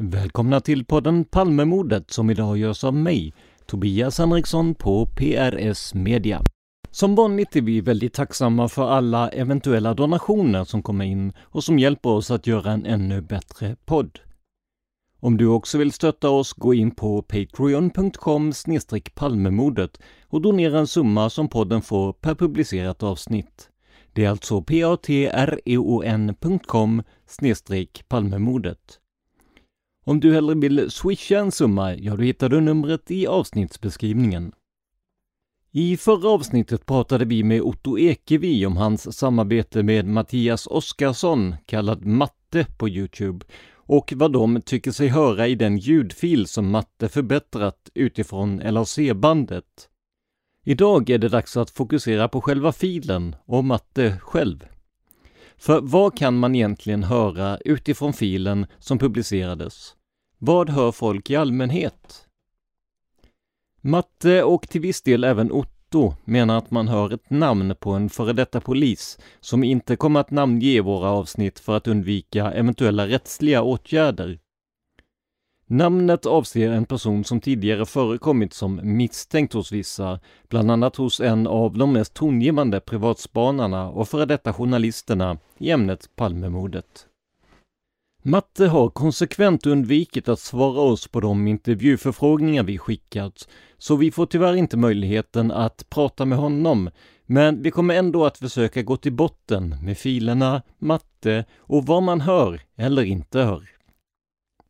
Välkomna till podden Palmemordet som idag görs av mig, Tobias Henriksson på PRS Media. Som vanligt är vi väldigt tacksamma för alla eventuella donationer som kommer in och som hjälper oss att göra en ännu bättre podd. Om du också vill stötta oss, gå in på patreon.com palmemordet och donera en summa som podden får per publicerat avsnitt. Det är alltså patreon.com palmemordet. Om du hellre vill swisha en summa, ja då hittar du numret i avsnittsbeskrivningen. I förra avsnittet pratade vi med Otto Ekevi om hans samarbete med Mattias Oskarsson, kallad Matte på Youtube, och vad de tycker sig höra i den ljudfil som Matte förbättrat utifrån LAC-bandet. Idag är det dags att fokusera på själva filen och Matte själv. För vad kan man egentligen höra utifrån filen som publicerades? Vad hör folk i allmänhet? Matte och till viss del även Otto menar att man hör ett namn på en före detta polis som inte kommer att namnge våra avsnitt för att undvika eventuella rättsliga åtgärder. Namnet avser en person som tidigare förekommit som misstänkt hos vissa, bland annat hos en av de mest tongivande privatspanarna och före detta journalisterna i ämnet Palmemordet. Matte har konsekvent undvikit att svara oss på de intervjuförfrågningar vi skickat, så vi får tyvärr inte möjligheten att prata med honom, men vi kommer ändå att försöka gå till botten med filerna, matte och vad man hör eller inte hör.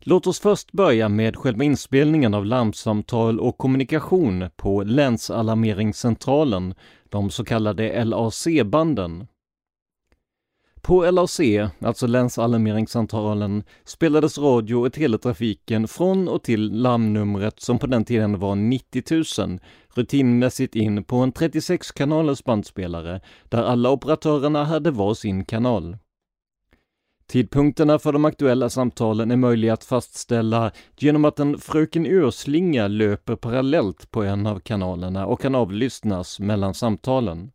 Låt oss först börja med själva inspelningen av larmsamtal och kommunikation på Länsalarmeringscentralen, de så kallade LAC-banden. På LAC, alltså Länsalarmeringscentralen, spelades radio och teletrafiken från och till larmnumret som på den tiden var 90 000 rutinmässigt in på en 36 kanalers bandspelare där alla operatörerna hade var sin kanal. Tidpunkterna för de aktuella samtalen är möjliga att fastställa genom att en Fröken Örslinga löper parallellt på en av kanalerna och kan avlyssnas mellan samtalen.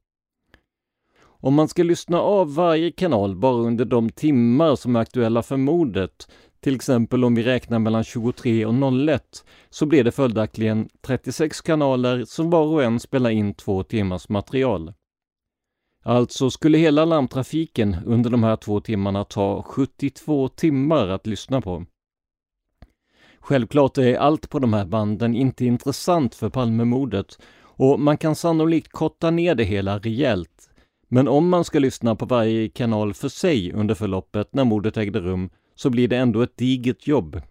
Om man ska lyssna av varje kanal bara under de timmar som är aktuella för mordet, till exempel om vi räknar mellan 23 och 01, så blir det följaktligen 36 kanaler som var och en spelar in två timmars material. Alltså skulle hela larmtrafiken under de här två timmarna ta 72 timmar att lyssna på. Självklart är allt på de här banden inte intressant för Palmemordet och man kan sannolikt korta ner det hela rejält. Men om man ska lyssna på varje kanal för sig under förloppet när mordet ägde rum så blir det ändå ett digert jobb.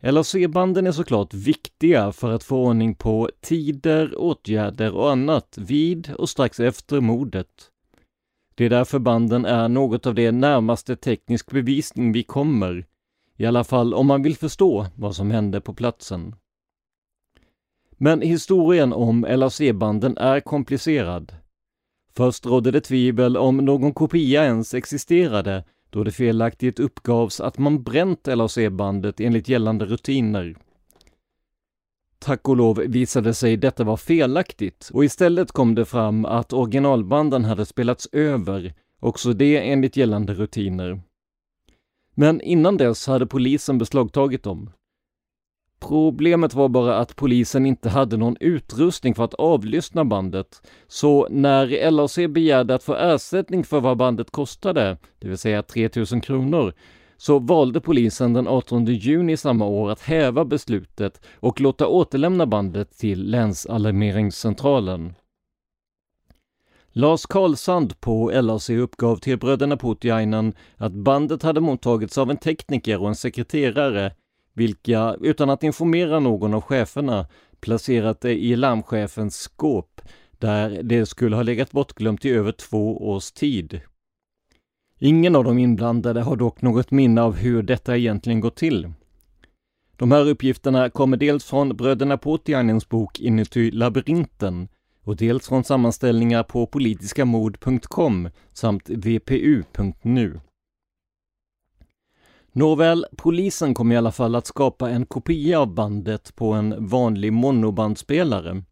LAC-banden är såklart viktiga för att få ordning på tider, åtgärder och annat vid och strax efter mordet. Det är därför banden är något av det närmaste teknisk bevisning vi kommer, i alla fall om man vill förstå vad som hände på platsen. Men historien om LAC-banden är komplicerad. Först rådde det tvivel om någon kopia ens existerade då det felaktigt uppgavs att man bränt LAC-bandet enligt gällande rutiner. Tack och lov visade sig detta vara felaktigt och istället kom det fram att originalbanden hade spelats över, också det enligt gällande rutiner. Men innan dess hade polisen beslagtagit dem. Problemet var bara att polisen inte hade någon utrustning för att avlyssna bandet, så när LAC begärde att få ersättning för vad bandet kostade, det vill säga 3000 kronor, så valde polisen den 18 juni samma år att häva beslutet och låta återlämna bandet till Länsalarmeringscentralen. Lars Karlsand på LAC uppgav till bröderna Putiainen att bandet hade mottagits av en tekniker och en sekreterare vilka, utan att informera någon av cheferna, placerat det i larmchefens skåp, där det skulle ha legat bortglömt i över två års tid. Ingen av de inblandade har dock något minne av hur detta egentligen gått till. De här uppgifterna kommer dels från bröderna Potiainens bok Inuti labyrinten och dels från sammanställningar på politiskamord.com samt vpu.nu. Nåväl, polisen kom i alla fall att skapa en kopia av bandet på en vanlig monobandspelare.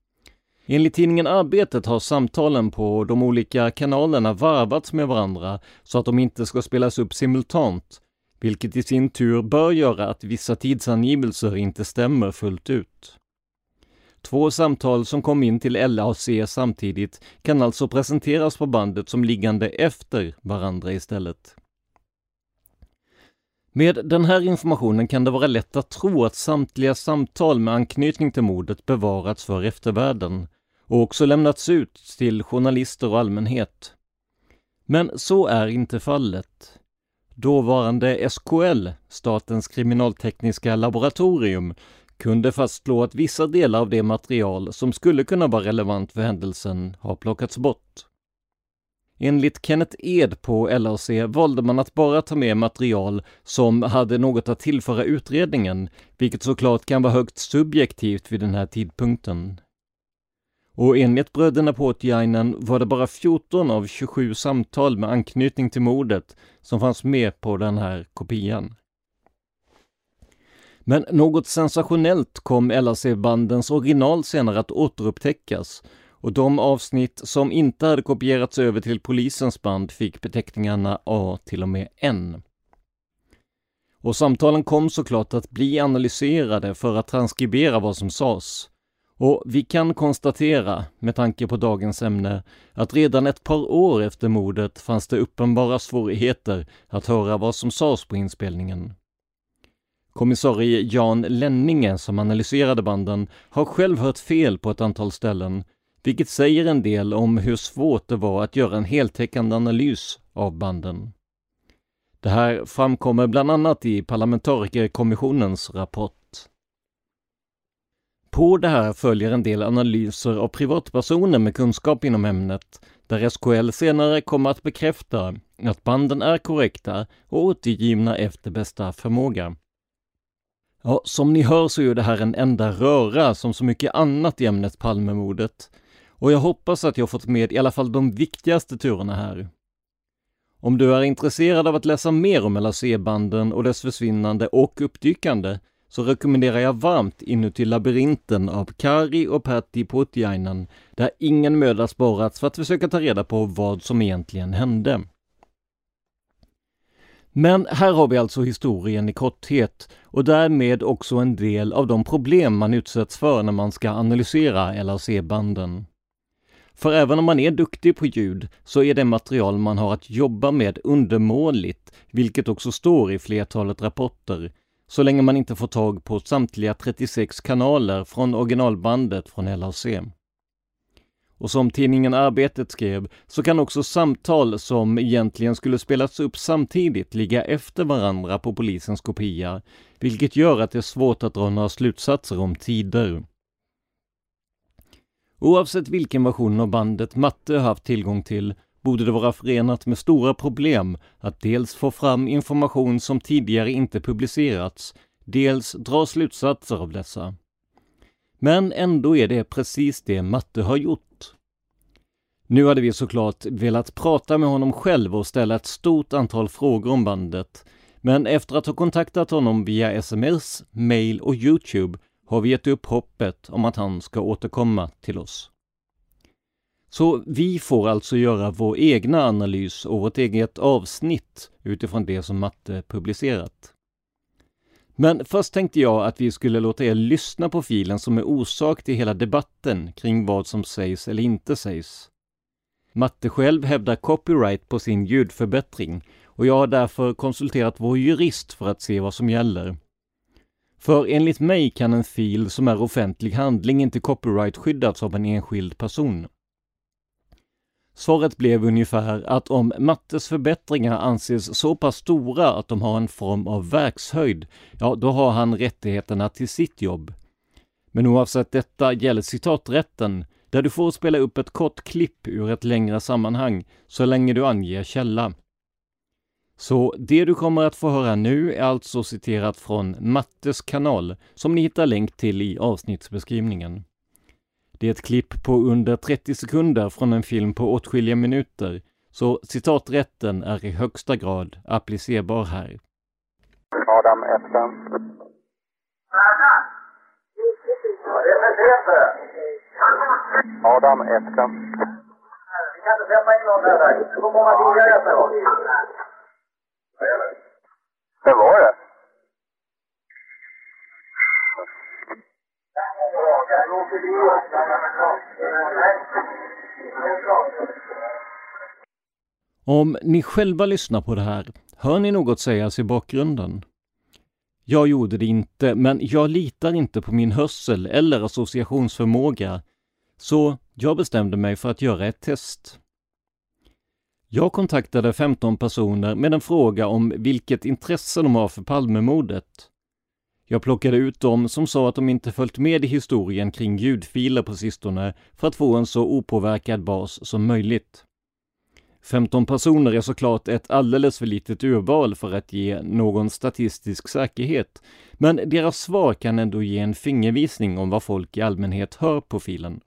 Enligt tidningen Arbetet har samtalen på de olika kanalerna varvats med varandra så att de inte ska spelas upp simultant, vilket i sin tur bör göra att vissa tidsangivelser inte stämmer fullt ut. Två samtal som kom in till LAC samtidigt kan alltså presenteras på bandet som liggande efter varandra istället. Med den här informationen kan det vara lätt att tro att samtliga samtal med anknytning till mordet bevarats för eftervärlden och också lämnats ut till journalister och allmänhet. Men så är inte fallet. Dåvarande SKL, Statens kriminaltekniska laboratorium, kunde fastslå att vissa delar av det material som skulle kunna vara relevant för händelsen har plockats bort. Enligt Kenneth Ed på LRC valde man att bara ta med material som hade något att tillföra utredningen, vilket såklart kan vara högt subjektivt vid den här tidpunkten. Och enligt bröderna Puotiainen var det bara 14 av 27 samtal med anknytning till mordet som fanns med på den här kopian. Men något sensationellt kom LRC-bandens original senare att återupptäckas och de avsnitt som inte hade kopierats över till polisens band fick beteckningarna A till och med N. Och samtalen kom såklart att bli analyserade för att transkribera vad som sades. Och vi kan konstatera, med tanke på dagens ämne, att redan ett par år efter mordet fanns det uppenbara svårigheter att höra vad som sades på inspelningen. Kommissarie Jan Lenninge, som analyserade banden, har själv hört fel på ett antal ställen vilket säger en del om hur svårt det var att göra en heltäckande analys av banden. Det här framkommer bland annat i parlamentarikerkommissionens rapport. På det här följer en del analyser av privatpersoner med kunskap inom ämnet, där SKL senare kommer att bekräfta att banden är korrekta och återgivna efter bästa förmåga. Ja, som ni hör så är det här en enda röra som så mycket annat i ämnet Palmemordet. Och jag hoppas att jag fått med i alla fall de viktigaste turerna här. Om du är intresserad av att läsa mer om LAC-banden och dess försvinnande och uppdykande så rekommenderar jag varmt Inuti labyrinten av Kari och Pertti Potiainen, där ingen möda sparats för att försöka ta reda på vad som egentligen hände. Men här har vi alltså historien i korthet och därmed också en del av de problem man utsätts för när man ska analysera LAC-banden. För även om man är duktig på ljud så är det material man har att jobba med undermåligt, vilket också står i flertalet rapporter, så länge man inte får tag på samtliga 36 kanaler från originalbandet från LAC. Och som tidningen Arbetet skrev så kan också samtal som egentligen skulle spelats upp samtidigt ligga efter varandra på polisens kopia, vilket gör att det är svårt att dra några slutsatser om tider. Oavsett vilken version av bandet Matte haft tillgång till borde det vara förenat med stora problem att dels få fram information som tidigare inte publicerats, dels dra slutsatser av dessa. Men ändå är det precis det Matte har gjort. Nu hade vi såklart velat prata med honom själv och ställa ett stort antal frågor om bandet, men efter att ha kontaktat honom via sms, mail och Youtube har vi gett upp hoppet om att han ska återkomma till oss. Så vi får alltså göra vår egna analys och vårt eget avsnitt utifrån det som Matte publicerat. Men först tänkte jag att vi skulle låta er lyssna på filen som är orsak till hela debatten kring vad som sägs eller inte sägs. Matte själv hävdar copyright på sin ljudförbättring och jag har därför konsulterat vår jurist för att se vad som gäller. För enligt mig kan en fil som är offentlig handling inte copyright-skyddas av en enskild person. Svaret blev ungefär att om Mattes förbättringar anses så pass stora att de har en form av verkshöjd, ja, då har han rättigheterna till sitt jobb. Men oavsett detta gäller citaträtten, där du får spela upp ett kort klipp ur ett längre sammanhang, så länge du anger källa. Så det du kommer att få höra nu är alltså citerat från Mattes kanal, som ni hittar länk till i avsnittsbeskrivningen. Det är ett klipp på under 30 sekunder från en film på åtskilliga minuter, så citaträtten är i högsta grad applicerbar här. Adam Ettan. Adam Ettan. Vi kan inte släppa in någon där. Det går många bilar vem var det? Om ni själva lyssnar på det här, hör ni något sägas i bakgrunden? Jag gjorde det inte, men jag litar inte på min hörsel eller associationsförmåga, så jag bestämde mig för att göra ett test. Jag kontaktade 15 personer med en fråga om vilket intresse de har för Palmemordet. Jag plockade ut dem som sa att de inte följt med i historien kring ljudfiler på sistone för att få en så opåverkad bas som möjligt. 15 personer är såklart ett alldeles för litet urval för att ge någon statistisk säkerhet, men deras svar kan ändå ge en fingervisning om vad folk i allmänhet hör på filen.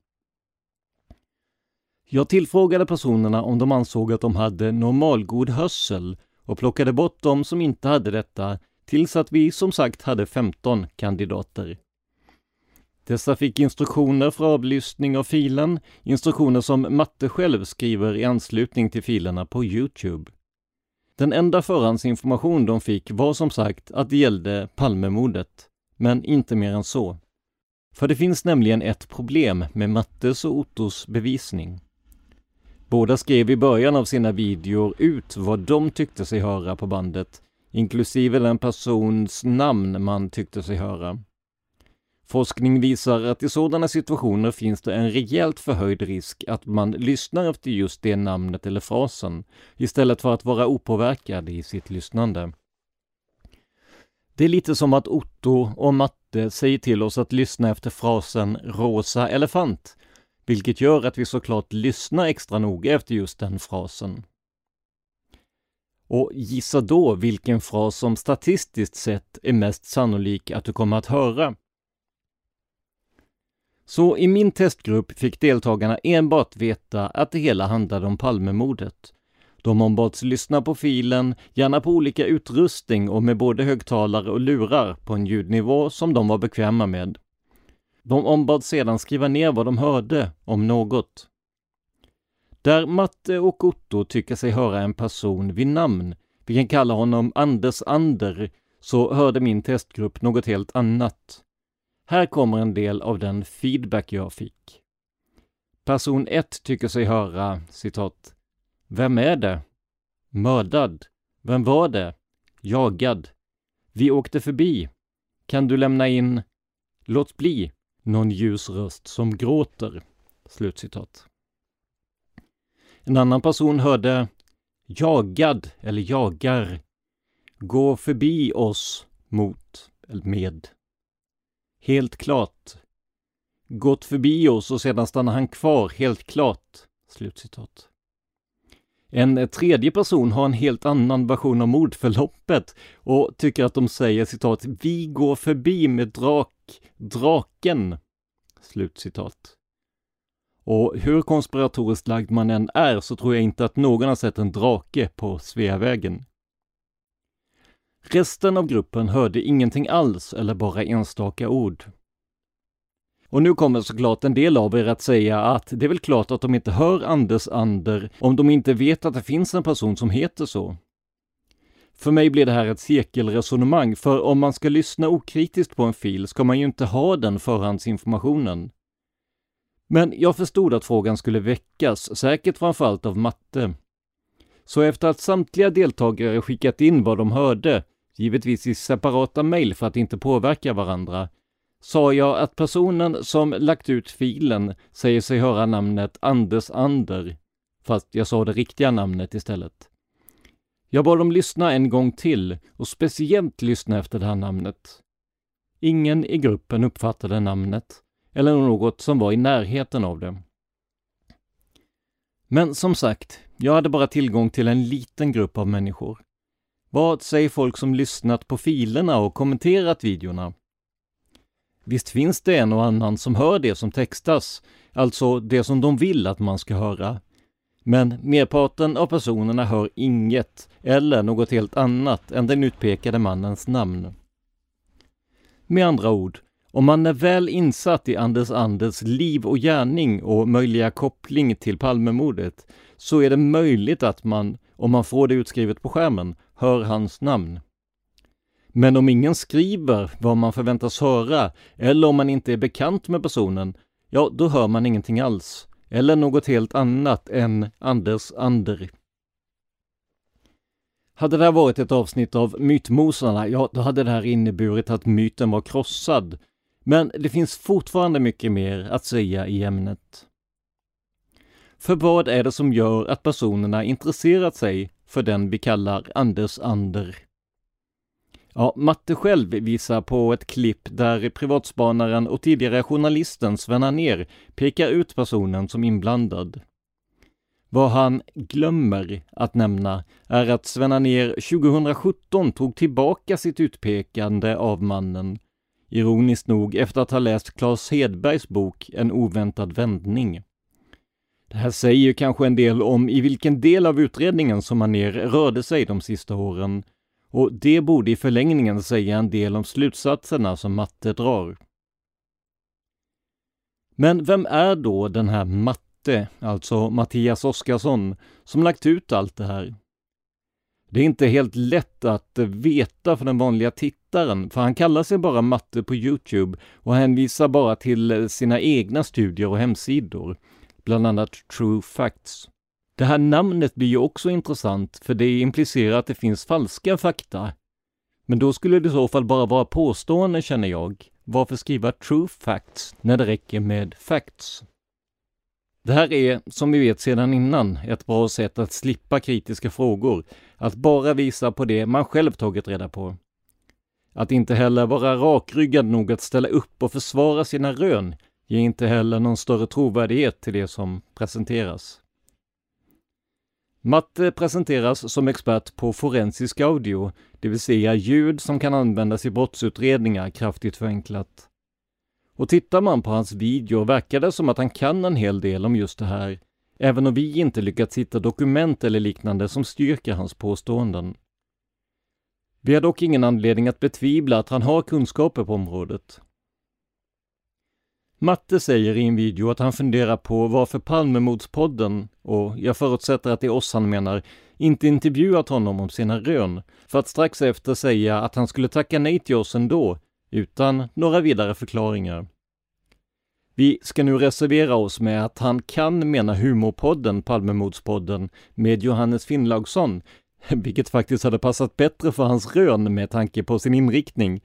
Jag tillfrågade personerna om de ansåg att de hade normalgod hörsel och plockade bort de som inte hade detta tills att vi som sagt hade 15 kandidater. Dessa fick instruktioner för avlyssning av filen, instruktioner som Matte själv skriver i anslutning till filerna på Youtube. Den enda förhandsinformation de fick var som sagt att det gällde Palmemordet, men inte mer än så. För det finns nämligen ett problem med Mattes och Ottos bevisning. Båda skrev i början av sina videor ut vad de tyckte sig höra på bandet, inklusive den persons namn man tyckte sig höra. Forskning visar att i sådana situationer finns det en rejält förhöjd risk att man lyssnar efter just det namnet eller frasen, istället för att vara opåverkad i sitt lyssnande. Det är lite som att Otto och Matte säger till oss att lyssna efter frasen rosa elefant, vilket gör att vi såklart lyssnar extra noga efter just den frasen. Och gissa då vilken fras som statistiskt sett är mest sannolik att du kommer att höra. Så i min testgrupp fick deltagarna enbart veta att det hela handlade om Palmemordet. De ombads lyssna på filen, gärna på olika utrustning och med både högtalare och lurar på en ljudnivå som de var bekväma med. De ombads sedan skriva ner vad de hörde, om något. Där Matte och Otto tycker sig höra en person vid namn, vi kan kalla honom Anders Ander, så hörde min testgrupp något helt annat. Här kommer en del av den feedback jag fick. Person 1 tycker sig höra citat Vem är det? Mördad. Vem var det? Jagad. Vi åkte förbi. Kan du lämna in? Låt bli. Någon ljus röst som gråter. Slutcitat. En annan person hörde jagad eller jagar. Gå förbi oss mot eller med. Helt klart. Gått förbi oss och sedan stannar han kvar, helt klart. Slutcitat. En tredje person har en helt annan version av mordförloppet och tycker att de säger citat ”Vi går förbi med drak, draken”. Slutcitat. Och hur konspiratoriskt lagd man än är så tror jag inte att någon har sett en drake på Sveavägen. Resten av gruppen hörde ingenting alls eller bara enstaka ord. Och nu kommer såklart en del av er att säga att det är väl klart att de inte hör Anders Ander om de inte vet att det finns en person som heter så. För mig blir det här ett cirkelresonemang, för om man ska lyssna okritiskt på en fil ska man ju inte ha den förhandsinformationen. Men jag förstod att frågan skulle väckas, säkert framförallt av matte. Så efter att samtliga deltagare skickat in vad de hörde, givetvis i separata mejl för att inte påverka varandra, sa jag att personen som lagt ut filen säger sig höra namnet Anders Ander, fast jag sa det riktiga namnet istället. Jag bad dem lyssna en gång till och speciellt lyssna efter det här namnet. Ingen i gruppen uppfattade namnet eller något som var i närheten av det. Men som sagt, jag hade bara tillgång till en liten grupp av människor. Vad säger folk som lyssnat på filerna och kommenterat videorna? Visst finns det en och annan som hör det som textas, alltså det som de vill att man ska höra. Men merparten av personerna hör inget eller något helt annat än den utpekade mannens namn. Med andra ord, om man är väl insatt i Anders Anders liv och gärning och möjliga koppling till Palmemordet så är det möjligt att man, om man får det utskrivet på skärmen, hör hans namn. Men om ingen skriver vad man förväntas höra, eller om man inte är bekant med personen, ja, då hör man ingenting alls. Eller något helt annat än Anders Ander. Hade det här varit ett avsnitt av Mytmosarna, ja, då hade det här inneburit att myten var krossad. Men det finns fortfarande mycket mer att säga i ämnet. För vad är det som gör att personerna intresserat sig för den vi kallar Anders Ander? Ja, Matte själv visar på ett klipp där privatspanaren och tidigare journalisten Sven ner pekar ut personen som inblandad. Vad han glömmer att nämna är att Sven ner 2017 tog tillbaka sitt utpekande av mannen, ironiskt nog efter att ha läst Claes Hedbergs bok En oväntad vändning. Det här säger kanske en del om i vilken del av utredningen som Anér rörde sig de sista åren, och det borde i förlängningen säga en del om slutsatserna som matte drar. Men vem är då den här matte, alltså Mattias Oskarsson, som lagt ut allt det här? Det är inte helt lätt att veta för den vanliga tittaren, för han kallar sig bara matte på Youtube och hänvisar bara till sina egna studier och hemsidor, bland annat True Facts. Det här namnet blir ju också intressant, för det implicerar att det finns falska fakta. Men då skulle det i så fall bara vara påståenden, känner jag. Varför skriva true facts när det räcker med facts? Det här är, som vi vet sedan innan, ett bra sätt att slippa kritiska frågor. Att bara visa på det man själv tagit reda på. Att inte heller vara rakryggad nog att ställa upp och försvara sina rön ger inte heller någon större trovärdighet till det som presenteras. Matte presenteras som expert på forensisk audio, det vill säga ljud som kan användas i brottsutredningar kraftigt förenklat. Och tittar man på hans video verkar det som att han kan en hel del om just det här, även om vi inte lyckats hitta dokument eller liknande som styrker hans påståenden. Vi har dock ingen anledning att betvivla att han har kunskaper på området. Matte säger i en video att han funderar på varför Palmemordspodden, och jag förutsätter att det är oss han menar, inte intervjuat honom om sina rön, för att strax efter säga att han skulle tacka nej till oss ändå, utan några vidare förklaringar. Vi ska nu reservera oss med att han kan mena humorpodden Palmemordspodden med Johannes Finnlaugsson, vilket faktiskt hade passat bättre för hans rön med tanke på sin inriktning,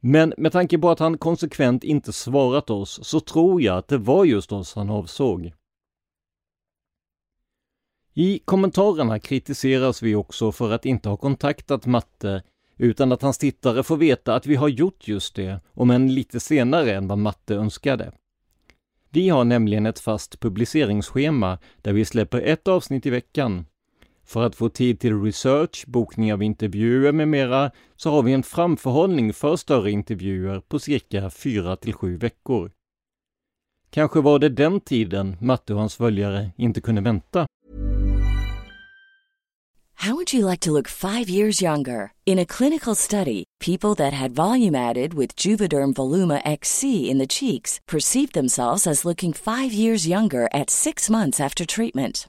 men med tanke på att han konsekvent inte svarat oss så tror jag att det var just oss han avsåg. I kommentarerna kritiseras vi också för att inte ha kontaktat Matte utan att hans tittare får veta att vi har gjort just det, om än lite senare än vad Matte önskade. Vi har nämligen ett fast publiceringsschema där vi släpper ett avsnitt i veckan. För att få tid till research, bokning av intervjuer med mera så har vi en framförhållning för större intervjuer på cirka 4 till 7 veckor. Kanske var det den tiden Matte och hans följare inte kunde vänta. How would you like to look five years younger? In a clinical study, people that had volume added with Juvederm Voluma XC in the cheeks perceived themselves as looking five years younger at six months after treatment.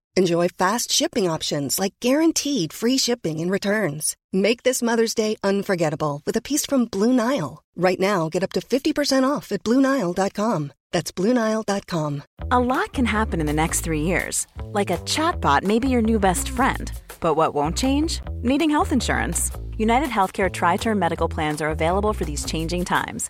Enjoy fast shipping options like guaranteed free shipping and returns. Make this Mother's Day unforgettable with a piece from Blue Nile. Right now, get up to 50% off at BlueNile.com. That's BlueNile.com. A lot can happen in the next three years. Like a chatbot may be your new best friend. But what won't change? Needing health insurance. United Healthcare Tri Term Medical Plans are available for these changing times.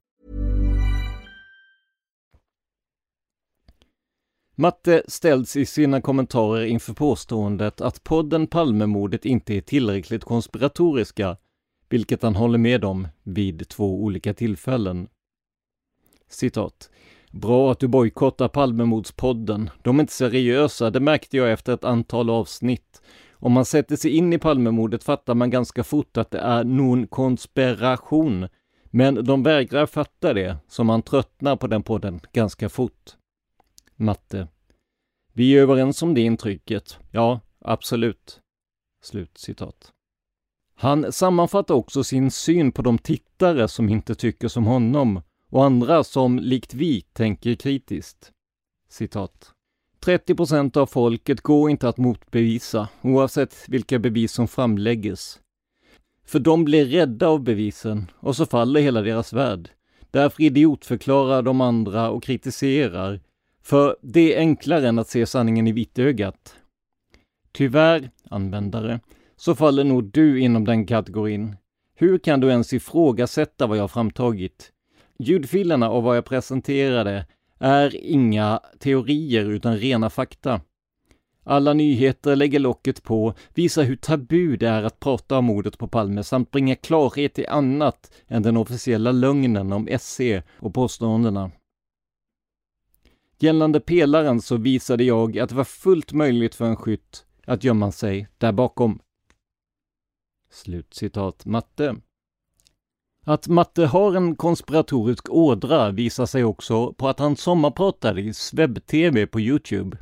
Matte ställs i sina kommentarer inför påståendet att podden Palmemordet inte är tillräckligt konspiratoriska, vilket han håller med om vid två olika tillfällen. Citat. Bra att du bojkottar Palmemordspodden. De är inte seriösa, det märkte jag efter ett antal avsnitt. Om man sätter sig in i Palmemordet fattar man ganska fort att det är någon konspiration. Men de vägrar fatta det, så man tröttnar på den podden ganska fort. Matte. Vi är överens om det intrycket. Ja, absolut. Slut citat. Han sammanfattar också sin syn på de tittare som inte tycker som honom och andra som likt vi tänker kritiskt. Citat. 30 procent av folket går inte att motbevisa, oavsett vilka bevis som framlägges. För de blir rädda av bevisen och så faller hela deras värld. Därför idiotförklarar de andra och kritiserar för det är enklare än att se sanningen i vitögat. Tyvärr, användare, så faller nog du inom den kategorin. Hur kan du ens ifrågasätta vad jag framtagit? Ljudfilerna och vad jag presenterade är inga teorier utan rena fakta. Alla nyheter lägger locket på, visar hur tabu det är att prata om mordet på Palme samt bringa klarhet i annat än den officiella lögnen om SC och påståendena. Gällande pelaren så visade jag att det var fullt möjligt för en skytt att gömma sig där bakom. Slutcitat Matte. Att Matte har en konspiratorisk ådra visar sig också på att han sommarpratade i Sveb-TV på Youtube.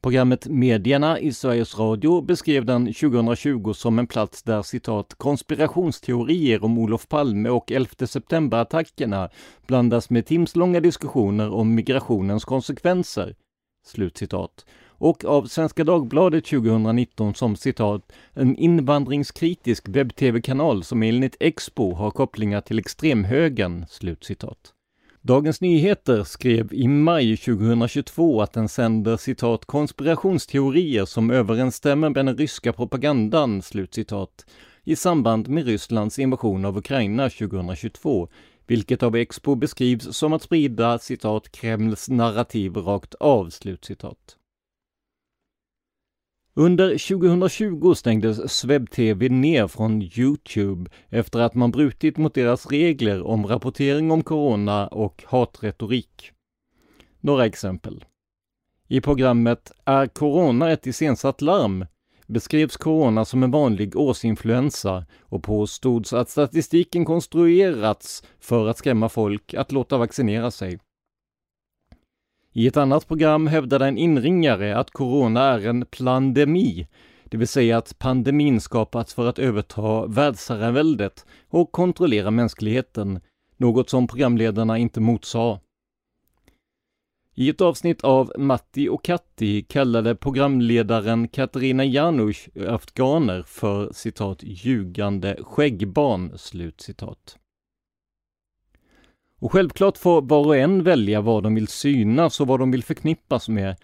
Programmet Medierna i Sveriges Radio beskrev den 2020 som en plats där citat konspirationsteorier om Olof Palme och 11 september-attackerna blandas med timslånga diskussioner om migrationens konsekvenser. Slutcitat. Och av Svenska Dagbladet 2019 som citat en invandringskritisk webb-tv-kanal som enligt Expo har kopplingar till extremhögern. Slutcitat. Dagens Nyheter skrev i maj 2022 att den sänder citat konspirationsteorier som överensstämmer med den ryska propagandan, slutcitat, i samband med Rysslands invasion av Ukraina 2022, vilket av Expo beskrivs som att sprida citat Kremls narrativ rakt av, slutcitat. Under 2020 stängdes SvebTV ner från Youtube efter att man brutit mot deras regler om rapportering om corona och hatretorik. Några exempel. I programmet Är corona ett iscensatt larm? beskrevs corona som en vanlig årsinfluensa och påstods att statistiken konstruerats för att skrämma folk att låta vaccinera sig. I ett annat program hävdade en inringare att corona är en plandemi, det vill säga att pandemin skapats för att överta världsherraväldet och kontrollera mänskligheten, något som programledarna inte motsade. I ett avsnitt av Matti och Katti kallade programledaren Katarina Janouch afghaner för citat ljugande skäggbarn, slut citat. Och självklart får var och en välja vad de vill synas och vad de vill förknippas med.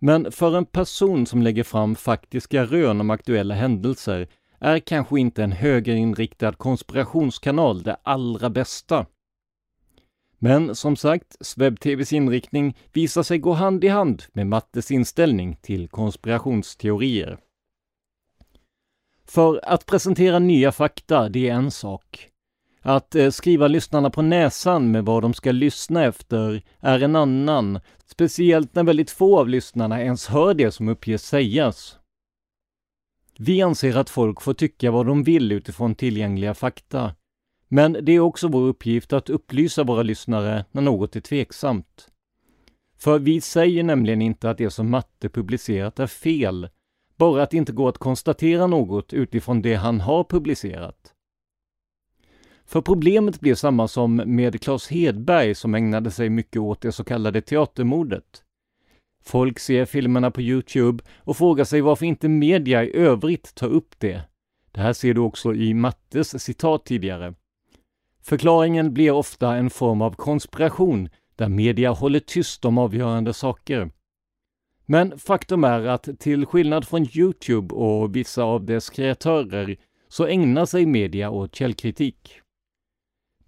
Men för en person som lägger fram faktiska rön om aktuella händelser är kanske inte en högerinriktad konspirationskanal det allra bästa. Men som sagt, SvebTVs inriktning visar sig gå hand i hand med Mattes inställning till konspirationsteorier. För att presentera nya fakta, det är en sak. Att eh, skriva lyssnarna på näsan med vad de ska lyssna efter är en annan, speciellt när väldigt få av lyssnarna ens hör det som uppges sägas. Vi anser att folk får tycka vad de vill utifrån tillgängliga fakta. Men det är också vår uppgift att upplysa våra lyssnare när något är tveksamt. För vi säger nämligen inte att det som Matte publicerat är fel, bara att det inte går att konstatera något utifrån det han har publicerat. För problemet blev samma som med Claes Hedberg som ägnade sig mycket åt det så kallade teatermordet. Folk ser filmerna på Youtube och frågar sig varför inte media i övrigt tar upp det. Det här ser du också i Mattes citat tidigare. Förklaringen blir ofta en form av konspiration där media håller tyst om avgörande saker. Men faktum är att till skillnad från Youtube och vissa av dess kreatörer så ägnar sig media åt källkritik.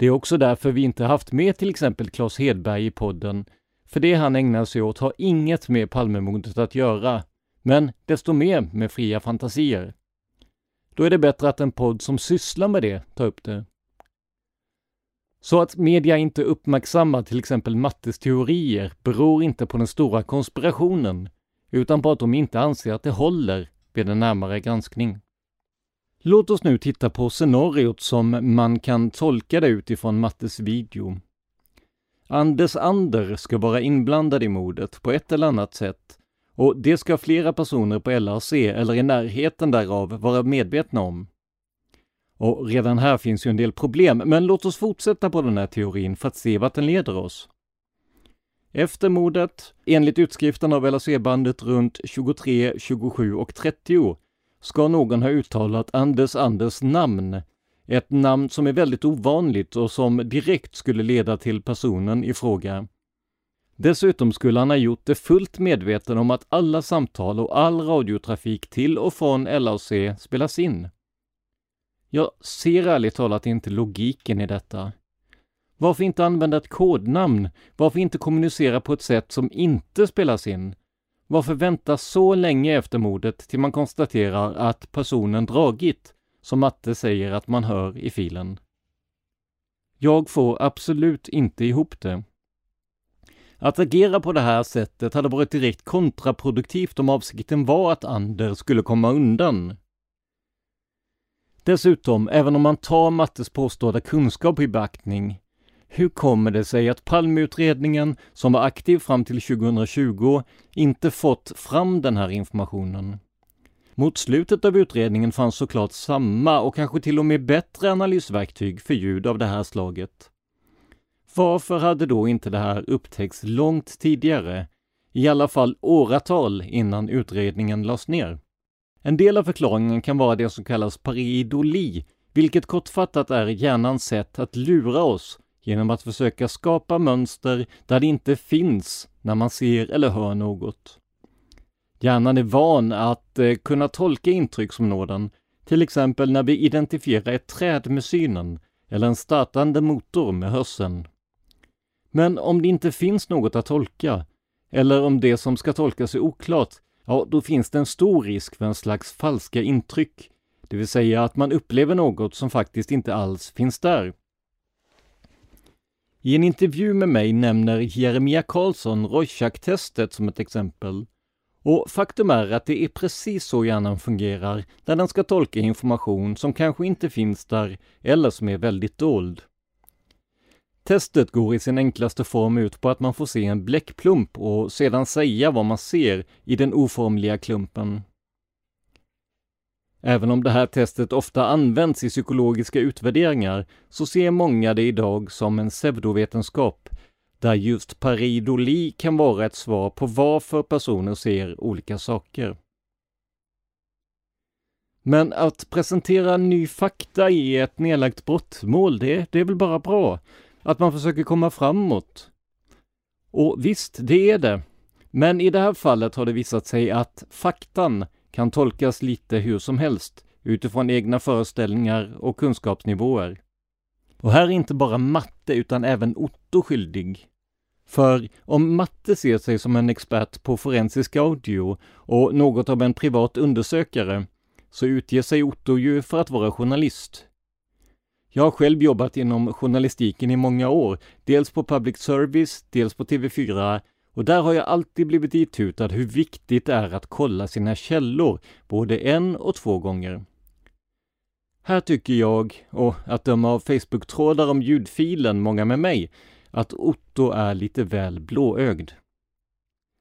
Det är också därför vi inte haft med till exempel Claes Hedberg i podden, för det han ägnar sig åt har inget med Palmemordet att göra, men desto mer med fria fantasier. Då är det bättre att en podd som sysslar med det tar upp det. Så att media inte uppmärksammar till exempel Mattes teorier beror inte på den stora konspirationen, utan på att de inte anser att det håller vid en närmare granskning. Låt oss nu titta på scenariot som man kan tolka det utifrån Mattes video. Anders Ander ska vara inblandad i mordet på ett eller annat sätt och det ska flera personer på LRC eller i närheten därav vara medvetna om. Och redan här finns ju en del problem, men låt oss fortsätta på den här teorin för att se vart den leder oss. Efter mordet, enligt utskriften av LRC-bandet runt 23, 27 och 30, ska någon ha uttalat Anders Anders namn. Ett namn som är väldigt ovanligt och som direkt skulle leda till personen i fråga. Dessutom skulle han ha gjort det fullt medveten om att alla samtal och all radiotrafik till och från LAC spelas in. Jag ser ärligt talat inte logiken i detta. Varför inte använda ett kodnamn? Varför inte kommunicera på ett sätt som inte spelas in? Varför vänta så länge efter mordet till man konstaterar att personen dragit, som Matte säger att man hör i filen? Jag får absolut inte ihop det. Att agera på det här sättet hade varit direkt kontraproduktivt om avsikten var att Ander skulle komma undan. Dessutom, även om man tar Mattes påstådda kunskap i beaktning, hur kommer det sig att Palmeutredningen, som var aktiv fram till 2020, inte fått fram den här informationen? Mot slutet av utredningen fanns såklart samma och kanske till och med bättre analysverktyg för ljud av det här slaget. Varför hade då inte det här upptäckts långt tidigare? I alla fall åratal innan utredningen lades ner. En del av förklaringen kan vara det som kallas pareidoli, vilket kortfattat är hjärnans sätt att lura oss genom att försöka skapa mönster där det inte finns när man ser eller hör något. Hjärnan är van att eh, kunna tolka intrycksområden, till exempel när vi identifierar ett träd med synen eller en startande motor med hörseln. Men om det inte finns något att tolka, eller om det som ska tolkas är oklart, ja, då finns det en stor risk för en slags falska intryck, det vill säga att man upplever något som faktiskt inte alls finns där. I en intervju med mig nämner Jeremia Karlsson Rorschach-testet som ett exempel. Och faktum är att det är precis så hjärnan fungerar när den ska tolka information som kanske inte finns där eller som är väldigt dold. Testet går i sin enklaste form ut på att man får se en bläckplump och sedan säga vad man ser i den oformliga klumpen. Även om det här testet ofta används i psykologiska utvärderingar så ser många det idag som en pseudovetenskap där just paridoli kan vara ett svar på varför personer ser olika saker. Men att presentera ny fakta i ett nedlagt brottmål, det, det är väl bara bra? Att man försöker komma framåt. Och visst, det är det. Men i det här fallet har det visat sig att faktan kan tolkas lite hur som helst utifrån egna föreställningar och kunskapsnivåer. Och här är inte bara matte utan även Otto skyldig. För om matte ser sig som en expert på forensisk audio och något av en privat undersökare, så utger sig Otto ju för att vara journalist. Jag har själv jobbat inom journalistiken i många år, dels på public service, dels på TV4 och där har jag alltid blivit itutad hur viktigt det är att kolla sina källor, både en och två gånger. Här tycker jag, och att döma av Facebook-trådar om ljudfilen många med mig, att Otto är lite väl blåögd.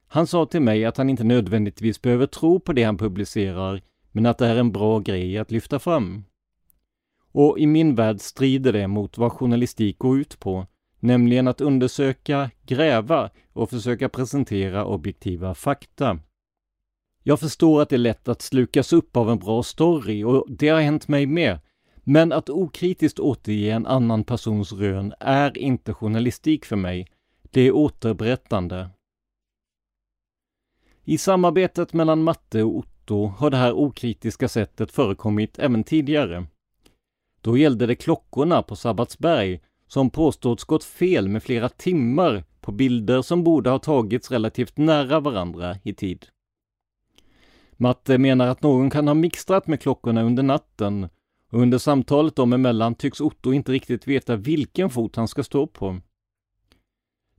Han sa till mig att han inte nödvändigtvis behöver tro på det han publicerar, men att det är en bra grej att lyfta fram. Och i min värld strider det mot vad journalistik går ut på, nämligen att undersöka, gräva och försöka presentera objektiva fakta. Jag förstår att det är lätt att slukas upp av en bra story och det har hänt mig med. Men att okritiskt återge en annan persons rön är inte journalistik för mig. Det är återberättande. I samarbetet mellan Matte och Otto har det här okritiska sättet förekommit även tidigare. Då gällde det klockorna på Sabbatsberg som påståtts gått fel med flera timmar på bilder som borde ha tagits relativt nära varandra i tid. Matte menar att någon kan ha mixtrat med klockorna under natten och under samtalet dem emellan tycks Otto inte riktigt veta vilken fot han ska stå på.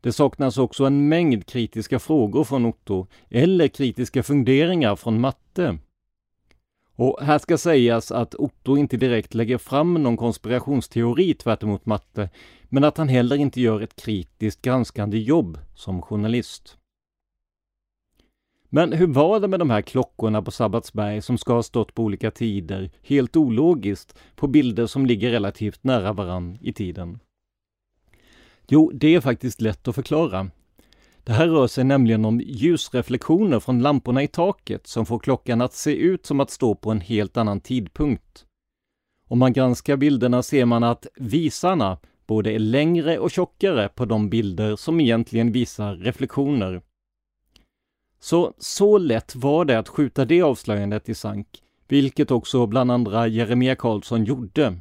Det saknas också en mängd kritiska frågor från Otto, eller kritiska funderingar från Matte. Och här ska sägas att Otto inte direkt lägger fram någon konspirationsteori tvärtemot Matte, men att han heller inte gör ett kritiskt granskande jobb som journalist. Men hur var det med de här klockorna på Sabbatsberg som ska ha stått på olika tider, helt ologiskt, på bilder som ligger relativt nära varann i tiden? Jo, det är faktiskt lätt att förklara. Det här rör sig nämligen om ljusreflektioner från lamporna i taket som får klockan att se ut som att stå på en helt annan tidpunkt. Om man granskar bilderna ser man att visarna både är längre och tjockare på de bilder som egentligen visar reflektioner. Så, så lätt var det att skjuta det avslöjandet i sank, vilket också bland andra Jeremia Karlsson gjorde.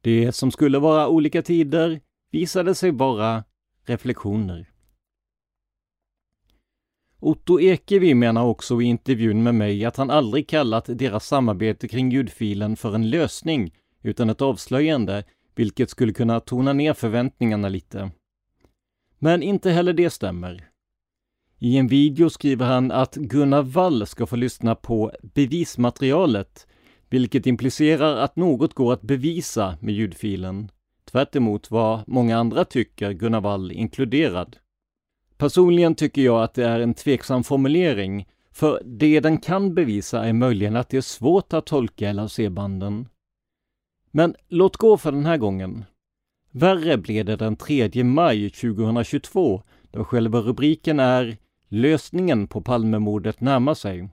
Det som skulle vara olika tider visade sig vara reflektioner. Otto Ekevi menar också i intervjun med mig att han aldrig kallat deras samarbete kring ljudfilen för en lösning, utan ett avslöjande, vilket skulle kunna tona ner förväntningarna lite. Men inte heller det stämmer. I en video skriver han att Gunnar Wall ska få lyssna på bevismaterialet, vilket implicerar att något går att bevisa med ljudfilen. Tvärt vad många andra tycker Gunnar Wall inkluderad. Personligen tycker jag att det är en tveksam formulering, för det den kan bevisa är möjligen att det är svårt att tolka LHC-banden. Men låt gå för den här gången. Värre blev det den 3 maj 2022, då själva rubriken är ”Lösningen på Palmemordet närmar sig”.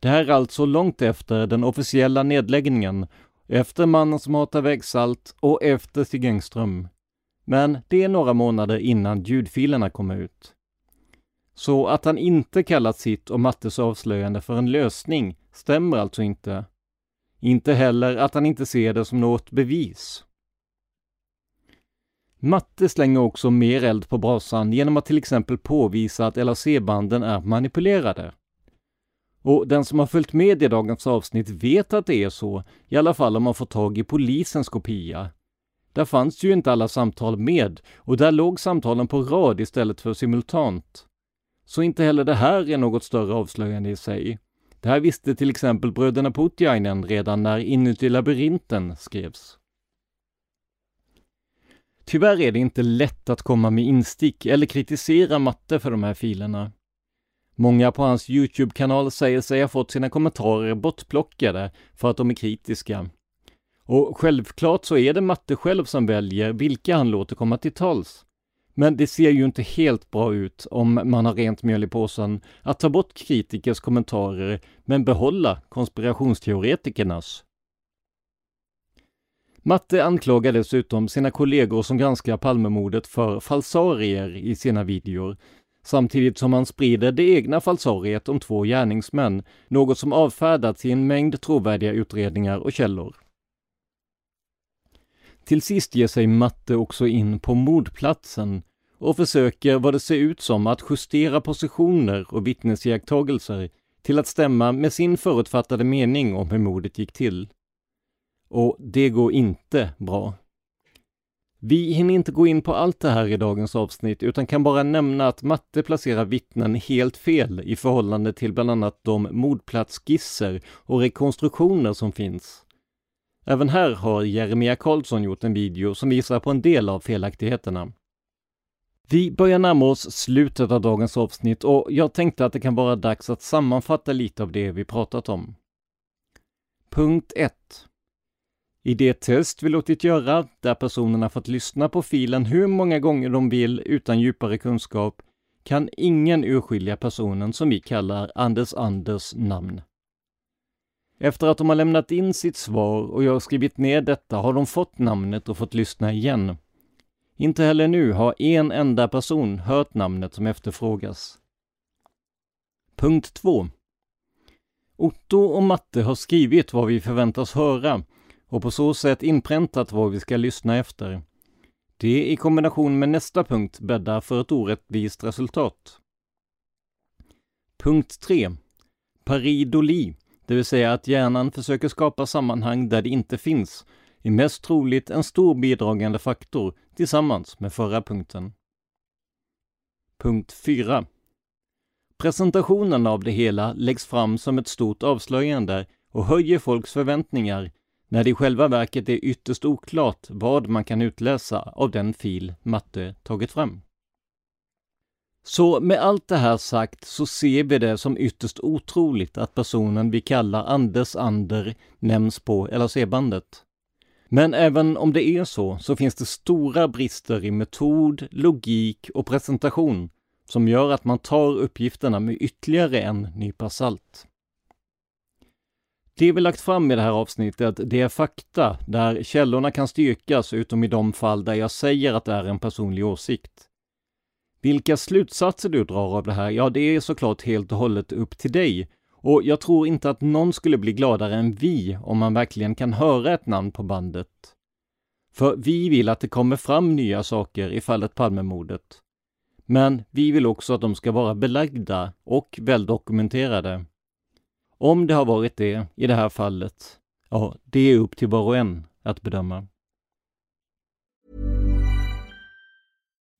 Det här är alltså långt efter den officiella nedläggningen, efter mannen som hatar vägsalt och efter Stig Engström. Men det är några månader innan ljudfilerna kommer ut. Så att han inte kallat sitt och Mattes avslöjande för en lösning stämmer alltså inte. Inte heller att han inte ser det som något bevis. Matte slänger också mer eld på brasan genom att till exempel påvisa att LAC-banden är manipulerade. Och den som har följt med i dagens avsnitt vet att det är så, i alla fall om man får tag i polisens kopia. Där fanns ju inte alla samtal med och där låg samtalen på rad istället för simultant. Så inte heller det här är något större avslöjande i sig. Det här visste till exempel bröderna Putiainen redan när Inuti labyrinten skrevs. Tyvärr är det inte lätt att komma med instick eller kritisera matte för de här filerna. Många på hans Youtube-kanal säger sig ha fått sina kommentarer bortplockade för att de är kritiska. Och självklart så är det matte själv som väljer vilka han låter komma till tals. Men det ser ju inte helt bra ut om man har rent mjöl i påsen att ta bort kritikers kommentarer men behålla konspirationsteoretikernas. Matte anklagar dessutom sina kollegor som granskar Palmemordet för falsarier i sina videor, samtidigt som han sprider det egna falsariet om två gärningsmän, något som avfärdats i en mängd trovärdiga utredningar och källor. Till sist ger sig Matte också in på mordplatsen och försöker vad det ser ut som att justera positioner och vittnesiakttagelser till att stämma med sin förutfattade mening om hur mordet gick till. Och det går inte bra. Vi hinner inte gå in på allt det här i dagens avsnitt utan kan bara nämna att Matte placerar vittnen helt fel i förhållande till bland annat de mordplatsskisser och rekonstruktioner som finns. Även här har Jeremia Karlsson gjort en video som visar på en del av felaktigheterna. Vi börjar närma oss slutet av dagens avsnitt och jag tänkte att det kan vara dags att sammanfatta lite av det vi pratat om. Punkt 1. I det test vi låtit göra, där personerna fått lyssna på filen hur många gånger de vill utan djupare kunskap, kan ingen urskilja personen som vi kallar Anders Anders namn. Efter att de har lämnat in sitt svar och jag har skrivit ner detta har de fått namnet och fått lyssna igen. Inte heller nu har en enda person hört namnet som efterfrågas. Punkt 2. Otto och Matte har skrivit vad vi förväntas höra och på så sätt inpräntat vad vi ska lyssna efter. Det i kombination med nästa punkt bäddar för ett orättvist resultat. Punkt 3. Paridoli, det vill säga att hjärnan försöker skapa sammanhang där det inte finns, är mest troligt en stor bidragande faktor tillsammans med förra punkten. Punkt 4. Presentationen av det hela läggs fram som ett stort avslöjande och höjer folks förväntningar när det i själva verket är ytterst oklart vad man kan utläsa av den fil Matte tagit fram. Så med allt det här sagt så ser vi det som ytterst otroligt att personen vi kallar Anders Ander nämns på LAC-bandet. Men även om det är så, så finns det stora brister i metod, logik och presentation som gör att man tar uppgifterna med ytterligare en nypa salt. Det vi lagt fram i det här avsnittet, det är fakta där källorna kan styrkas utom i de fall där jag säger att det är en personlig åsikt. Vilka slutsatser du drar av det här, ja det är såklart helt och hållet upp till dig. Och jag tror inte att någon skulle bli gladare än vi om man verkligen kan höra ett namn på bandet. För vi vill att det kommer fram nya saker i fallet Palmemordet. Men vi vill också att de ska vara belagda och väldokumenterade. Om det har varit det i det här fallet, ja, det är upp till var och en att bedöma.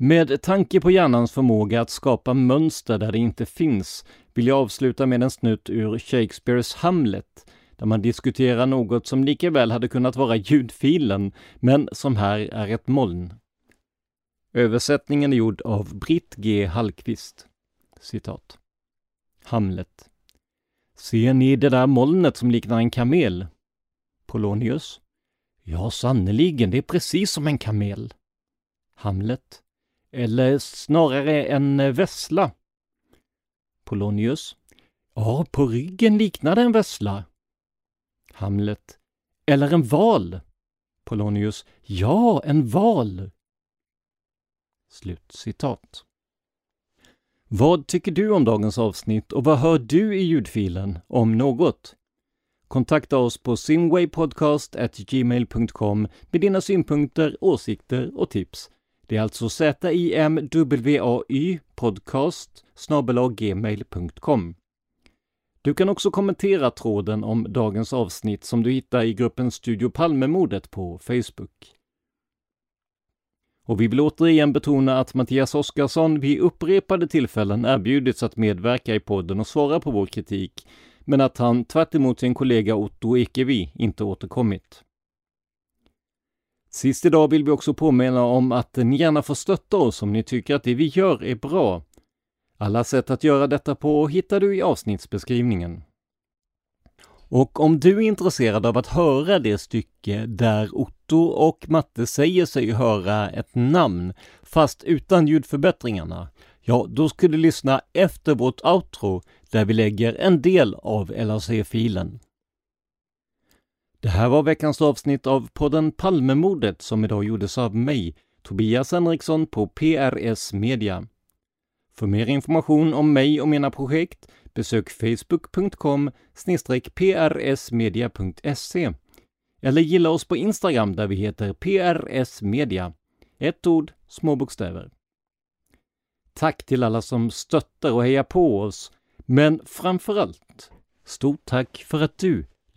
Med tanke på hjärnans förmåga att skapa mönster där det inte finns vill jag avsluta med en snutt ur Shakespeares Hamlet, där man diskuterar något som lika väl hade kunnat vara ljudfilen, men som här är ett moln. Översättningen är gjord av Britt G. Hallqvist. Citat. Hamlet. Ser ni det där molnet som liknar en kamel? Polonius. Ja, sannerligen, det är precis som en kamel. Hamlet. Eller snarare en eh, vessla. Polonius. Ja, på ryggen liknar det en vessla. Hamlet. Eller en val. Polonius. Ja, en val. Slut citat. Vad tycker du om dagens avsnitt och vad hör du i ljudfilen, om något? Kontakta oss på simwaypodcast.gmail.com med dina synpunkter, åsikter och tips. Det är alltså zimwaypodcastsgmail.com podcast gmail.com. Du kan också kommentera tråden om dagens avsnitt som du hittar i gruppen Studio Palmemordet på Facebook. Och vi vill återigen betona att Mattias Oskarsson vid upprepade tillfällen erbjudits att medverka i podden och svara på vår kritik, men att han tvärt sin kollega Otto Ekevi inte återkommit. Sist idag vill vi också påminna om att ni gärna får stötta oss om ni tycker att det vi gör är bra. Alla sätt att göra detta på hittar du i avsnittsbeskrivningen. Och om du är intresserad av att höra det stycke där Otto och Matte säger sig höra ett namn, fast utan ljudförbättringarna, ja, då ska du lyssna efter vårt outro där vi lägger en del av LAC-filen. Det här var veckans avsnitt av podden Palmemordet som idag gjordes av mig, Tobias Henriksson på PRS Media. För mer information om mig och mina projekt besök facebook.com prsmedia.se eller gilla oss på Instagram där vi heter prsmedia. Ett ord, små bokstäver. Tack till alla som stöttar och hejar på oss, men framför allt, stort tack för att du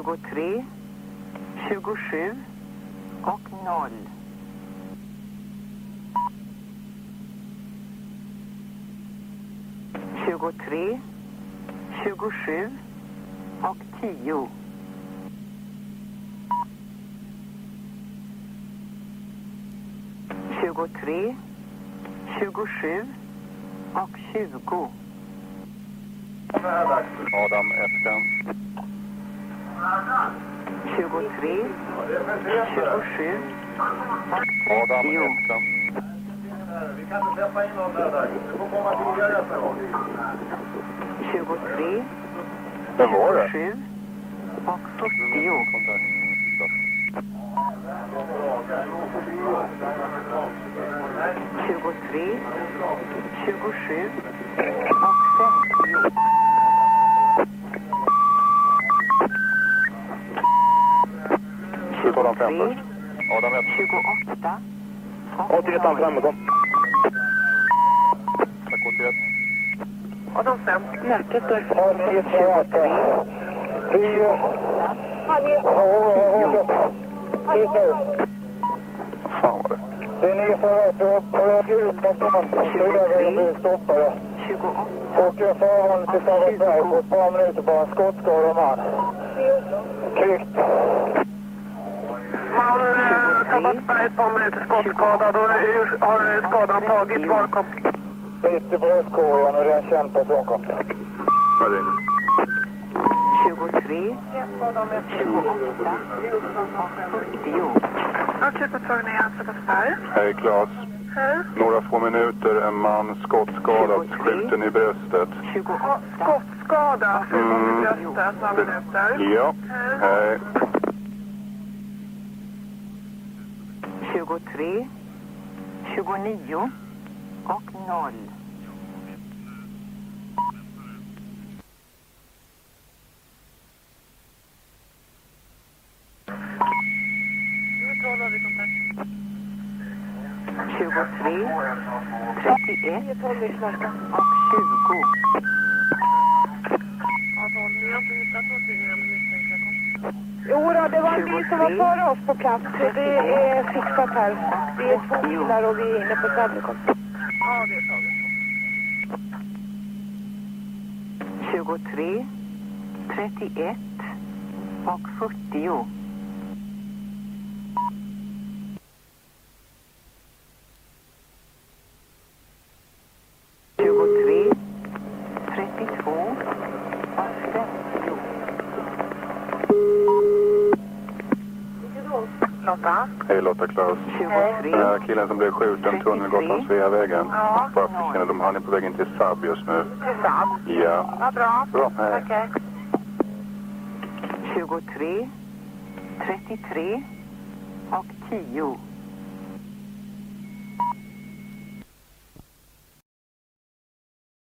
23, 27 och 0. Tjugotre, tjugosju och tio. Tjugotre, tjugosju och tjugo. Adam F. 23, 27 Adam och 30. Vi kan inte släppa in någon där. Du får komma tidigare nästa gång. 23, Vem var det? 27 och 40. Tjugotre, tjugosju och femtio. Adam 5 först. Adam 1. Tjugoåtta 81 framme, kom. Tack 81. och de fem märket står för 23, 28 Han är... Fan vad det. Det är ni som är på väg ut stan. Sydvägen blir stoppade. Åker förvarning till Sabbatsberg på ett par minuter en skottskadad man. Kvickt. Man, Sabbatsberg, ett par minuter skottskadad. Och hur har skadan tagit? Var kom? Bit i bröstkorgen och det är en känd person kom. Vad är det? 23, 28, 40. Akutmottagning i Sabbatsberg. Hej Claes. Några få minuter, en man skottskadad, skjuten i bröstet. Skottskada, skjuten i bröstet, några minuter. Ja. Hej. 23, 29 och 0. Tjugotre, trettioett och tjugo. Jo då, det var en bil som var före oss på plats. Det är fixat här. Det är två bilar och vi är inne på Sadikon. Ja, det är taget. 23, 31 och 40. Lotta? Lotta Claes. Den här killen som blev skjuten, Tunnelgatan, Sveavägen. Ja. Bara för kännedom, han är på väg in till Saab just nu. Till Saab? Ja. Vad bra. Bra, hej. Okej. Tjugotre, trettiotre och tio.